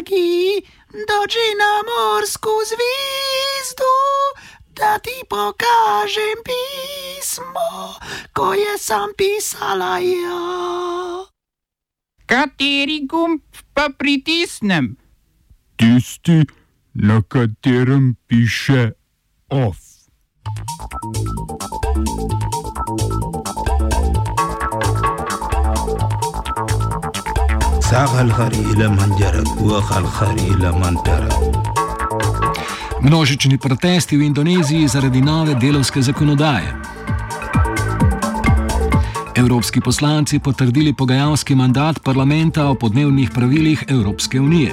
dragi, dođi na morsku zvizdu, da ti pokažem pismo, koje sam pisala ja. Kateri gumb pa pritisnem? Tisti, na katerem piše OF. Thank you. Sahal hari ila manjarak, wahal hari ila mantarak. Množični protesti v Indoneziji zaradi nove delovske zakonodaje. Evropski poslanci potrdili pogajalski mandat parlamenta o podnebnih pravilih Evropske unije.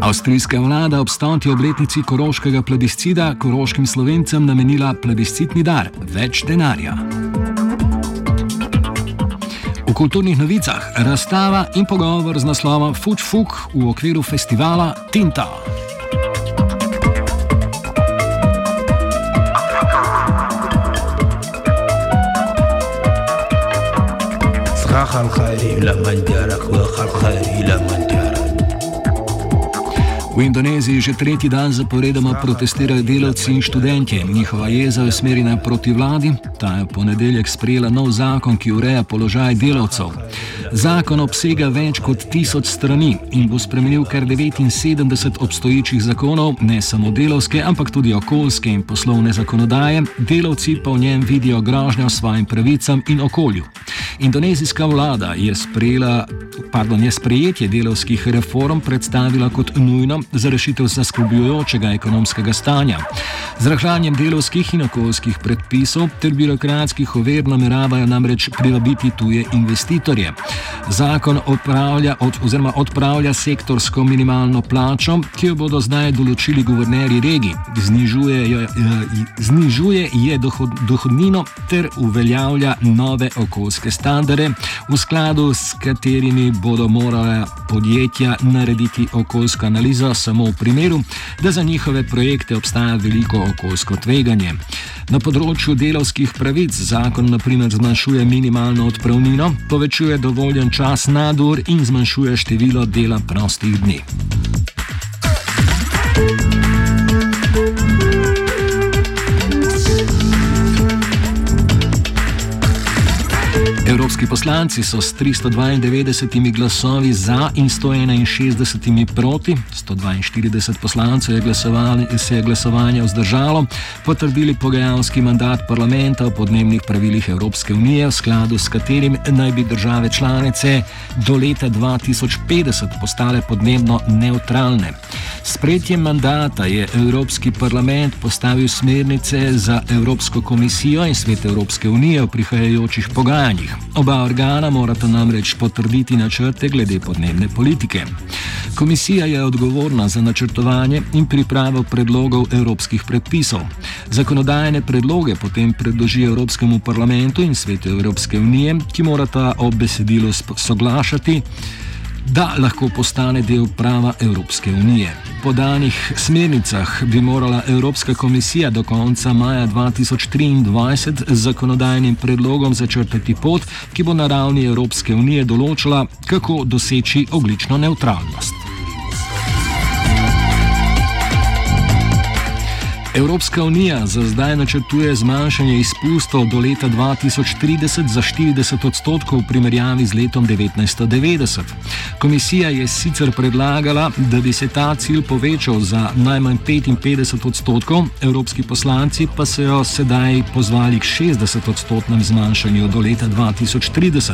Avstrijska vlada ob stoti obletnici koroškega plebiscida koroškim slovencem namenila plebiscitni dar, več denarja. V kulturnih novicah razstava in pogovor z naslovom Fuč Fuk v okviru festivala Tinta. ساق الخري إلى من جرك وخ الخري إلى من جرك V Indoneziji že tretji dan zaporedoma protestirajo delavci in študentje. Njihova jeza je usmerjena proti vladi. Ta je v ponedeljek sprejela nov zakon, ki ureja položaj delavcev. Zakon obsega več kot tisoč strani in bo spremenil kar 79 obstoječih zakonov, ne samo delovske, ampak tudi okoljske in poslovne zakonodaje. Delavci pa v njem vidijo grožnjo svojim pravicam in okolju. Indonezijska vlada je, sprejela, pardon, je sprejetje delovskih reform predstavila kot nujno za rešitev zaskrbljujočega ekonomskega stanja. Z rahlanjem delovskih in okoljskih predpisov ter birokratskih ovir nameravajo namreč privabiti tuje investitorje. Zakon odpravlja, od, oziroma odpravlja sektorsko minimalno plačo, ki jo bodo zdaj določili guvernerji regij, znižuje, jo- eh, znižuje je dohod, dohodnino ter uveljavlja nove okoljske standarde, v skladu s katerimi bodo morala podjetja narediti okoljsko analizo samo v primeru, da za njihove projekte obstaja veliko okoljsko tveganje. Na področju delovskih pravic zakon naprimer zmanjšuje minimalno odpravnino, povečuje dovoljen čas nadur in zmanjšuje število dela prostih dni. Evropski poslanci so s 392 glasovi za in 161 proti, 142 poslancev je, se je glasovanje vzdržalo, potrdili pogajalski mandat parlamenta o podnebnih pravilih Evropske unije, v skladu s katerim naj bi države članice do leta 2050 postale podnebno neutralne. S sprejetjem mandata je Evropski parlament postavil smernice za Evropsko komisijo in svet Evropske unije v prihajajočih pogajanjih. Oba organa morata namreč potrditi načrte glede podnebne politike. Komisija je odgovorna za načrtovanje in pripravo predlogov evropskih predpisov. Zakonodajne predloge potem predloži Evropskemu parlamentu in svetu Evropske unije, ki morata o besedilu soglašati da lahko postane del prava Evropske unije. Po danih smernicah bi morala Evropska komisija do konca maja 2023 z zakonodajnim predlogom začrtati pot, ki bo na ravni Evropske unije določila, kako doseči oglično neutralnost. Evropska unija za zdaj načrtuje zmanjšanje izpustov do leta 2030 za 40 odstotkov v primerjavi z letom 1990. Komisija je sicer predlagala, da bi se ta cilj povečal za najmanj 55 odstotkov, evropski poslanci pa so jo sedaj pozvali k 60 odstotnem zmanjšanju do leta 2030.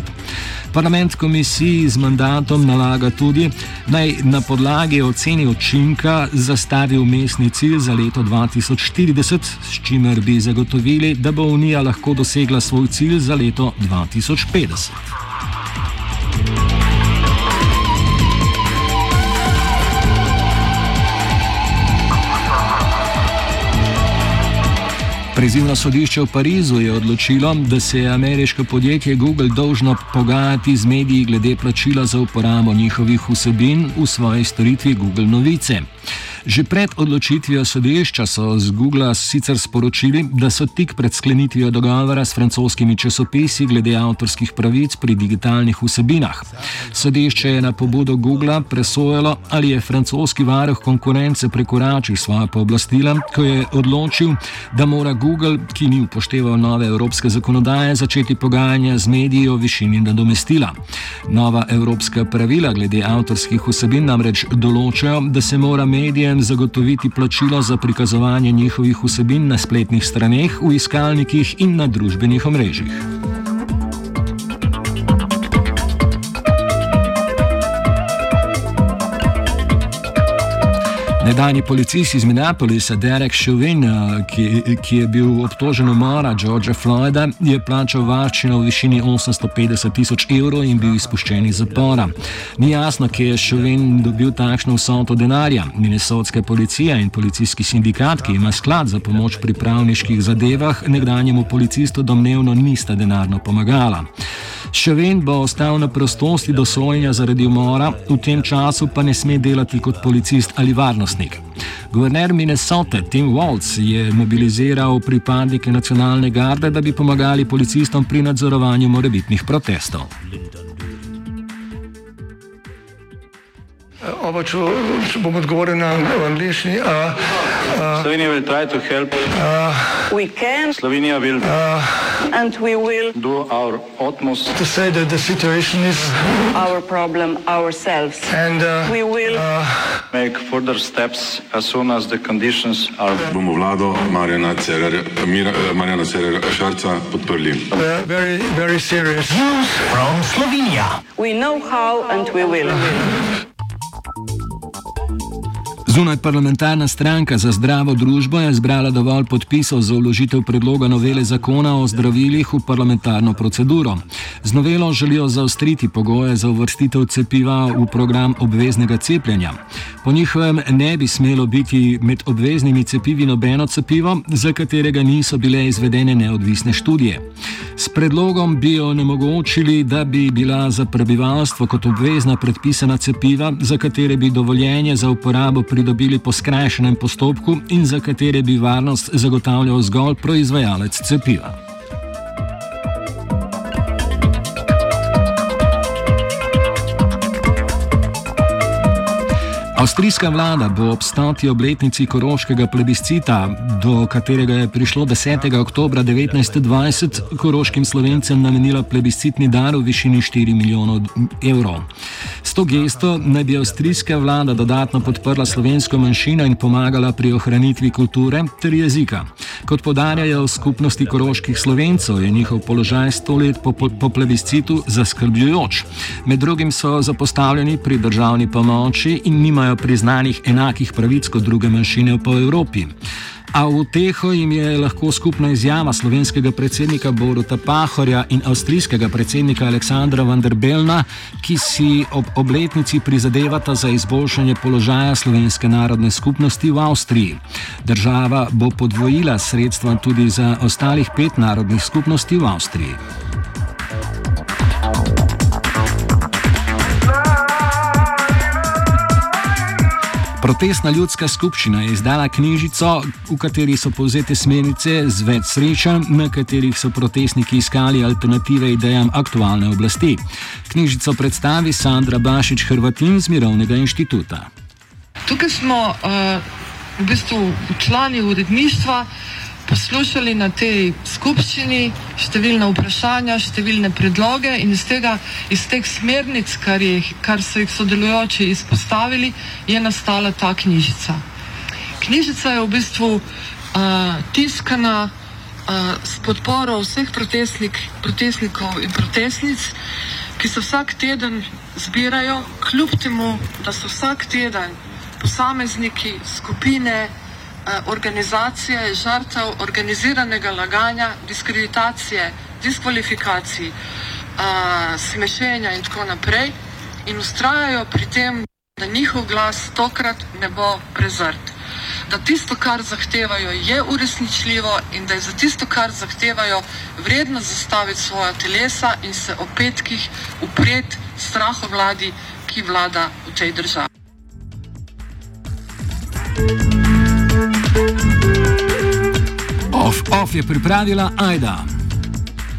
Parlament komisiji z mandatom nalaga tudi, naj na podlagi oceni učinka zastavi umestni cilj za leto 2040, s čimer bi zagotovili, da bo Unija lahko dosegla svoj cilj za leto 2050. Prizivno sodišče v Parizu je odločilo, da se je ameriško podjetje Google dolžno pogajati z mediji glede plačila za uporabo njihovih vsebin v svoji storitvi Google Novice. Že pred odločitvijo sodišča so z Google sicer sporočili, da so tik pred sklenitvijo dogovora s francoskimi časopisi glede avtorskih pravic pri digitalnih vsebinah. Sodišče je na pobudo Google presojalo, ali je francoski varuh konkurence prekoračil svoje pooblastila, ko je odločil, da mora Google, ki ni upošteval nove evropske zakonodaje, začeti pogajanja z mediji o višini nadomestila. Nova evropska pravila glede avtorskih vsebin namreč določajo, da se mora medijem zagotoviti plačilo za prikazovanje njihovih vsebin na spletnih straneh, v iskalnikih in na družbenih omrežjih. Nedajni policist iz Minneapolisa, Derek Chauvin, eh, ki, ki je bil obtožen umora Georgea Floyda, je plačal varščino v višini 850 tisoč evrov in bil izpuščen iz zapora. Ni jasno, kje je Chauvin dobil takšno vsoto denarja. Minnesotska policija in policijski sindikat, ki ima sklad za pomoč pri pravniških zadevah, nekdanjemu policistu domnevno nista denarno pomagala. Chauvin bo ostal na prostosti do sojenja zaradi umora, v tem času pa ne sme delati kot policist ali varnostnik. Guverner Minnesota Tim Waltz je mobiliziral pripadnike nacionalne garde, da bi pomagali policistom pri nadzorovanju morebitnih protestov. Oba, če, če bom odgovoril na angliški. Slovenija bo poskušala pomagati. Slovenija bo naredila naš utmost, da bo rekla, da je situacija naš problem. In bomo naredili nadaljnje korake, as soon as the conditions are. Bomo vlado Marjana Cererera Šarca podprli. Very, very serious. News from Slovenia. We know how and we will. Zunaj parlamentarna stranka za zdravo družbo je zbrala dovolj podpisov za vložitev predloga novele zakona o zdravilih v parlamentarno proceduro. Z novelo želijo zaostriti pogoje za uvrstitev cepiva v program obveznega cepljenja. Po njihovem ne bi smelo biti med obveznimi cepivi nobeno cepivo, za katerega niso bile izvedene neodvisne študije. S predlogom bi onemogočili, da bi bila za prebivalstvo kot obvezna predpisana cepiva, za katere bi dovoljenje za uporabo pridobili po skrajšenem postopku in za katere bi varnost zagotavljal zgolj proizvajalec cepiva. Avstrijska vlada bo ob stoti obletnici koroškega plebiscita, do katerega je prišlo 10. oktober 1920, koroškim slovencem namenila plebiscitni dar v višini 4 milijonov evrov. S to gesto naj bi avstrijska vlada dodatno podprla slovensko manjšino in pomagala pri ohranitvi kulture ter jezika. Kot podarjajo v skupnosti koroških slovencov, je njihov položaj sto let po, po, po plebiscitu zaskrbljujoč. Med drugim so zapostavljeni pri državni pomoči in nimajo priznanih enakih pravic kot druge manjšine po Evropi. A v teho jim je lahko skupna izjava slovenskega predsednika Boruta Pahorja in avstrijskega predsednika Aleksandra van der Belna, ki si ob obletnici prizadevata za izboljšanje položaja slovenske narodne skupnosti v Avstriji. Država bo podvojila sredstva tudi za ostalih pet narodnih skupnosti v Avstriji. Protestna ljudska skupščina je izdala knjižico, v kateri so povzete smernice z več srečanj, na katerih so protestniki iskali alternative idejam aktualne oblasti. Knjižico predstavi Sandra Bašič Hrvatin z Mirovnega inštituta. Tukaj smo uh, v bistvu člani uredništva poslušali na tej skupščini številne vprašanja, številne predloge in iz, tega, iz teh smernic, kar, je, kar so jih sodelujoči izpostavili, je nastala ta knjižica. Knjižica je v bistvu uh, tiskana uh, s podporo vseh protestnik, protestnikov in protestnic, ki se vsak teden zbirajo, kljub temu, da so vsak teden posamezniki, skupine, organizacije žrtev organiziranega laganja, diskreditacije, diskvalifikacij, uh, smešenja in tako naprej in ustrajajo pri tem, da njihov glas tokrat ne bo prezrt. Da tisto, kar zahtevajo, je uresničljivo in da je za tisto, kar zahtevajo, vredno zastaviti svoja telesa in se o petkih upreti strahovladi, ki vlada v tej državi. Off, off je pripravila Aida.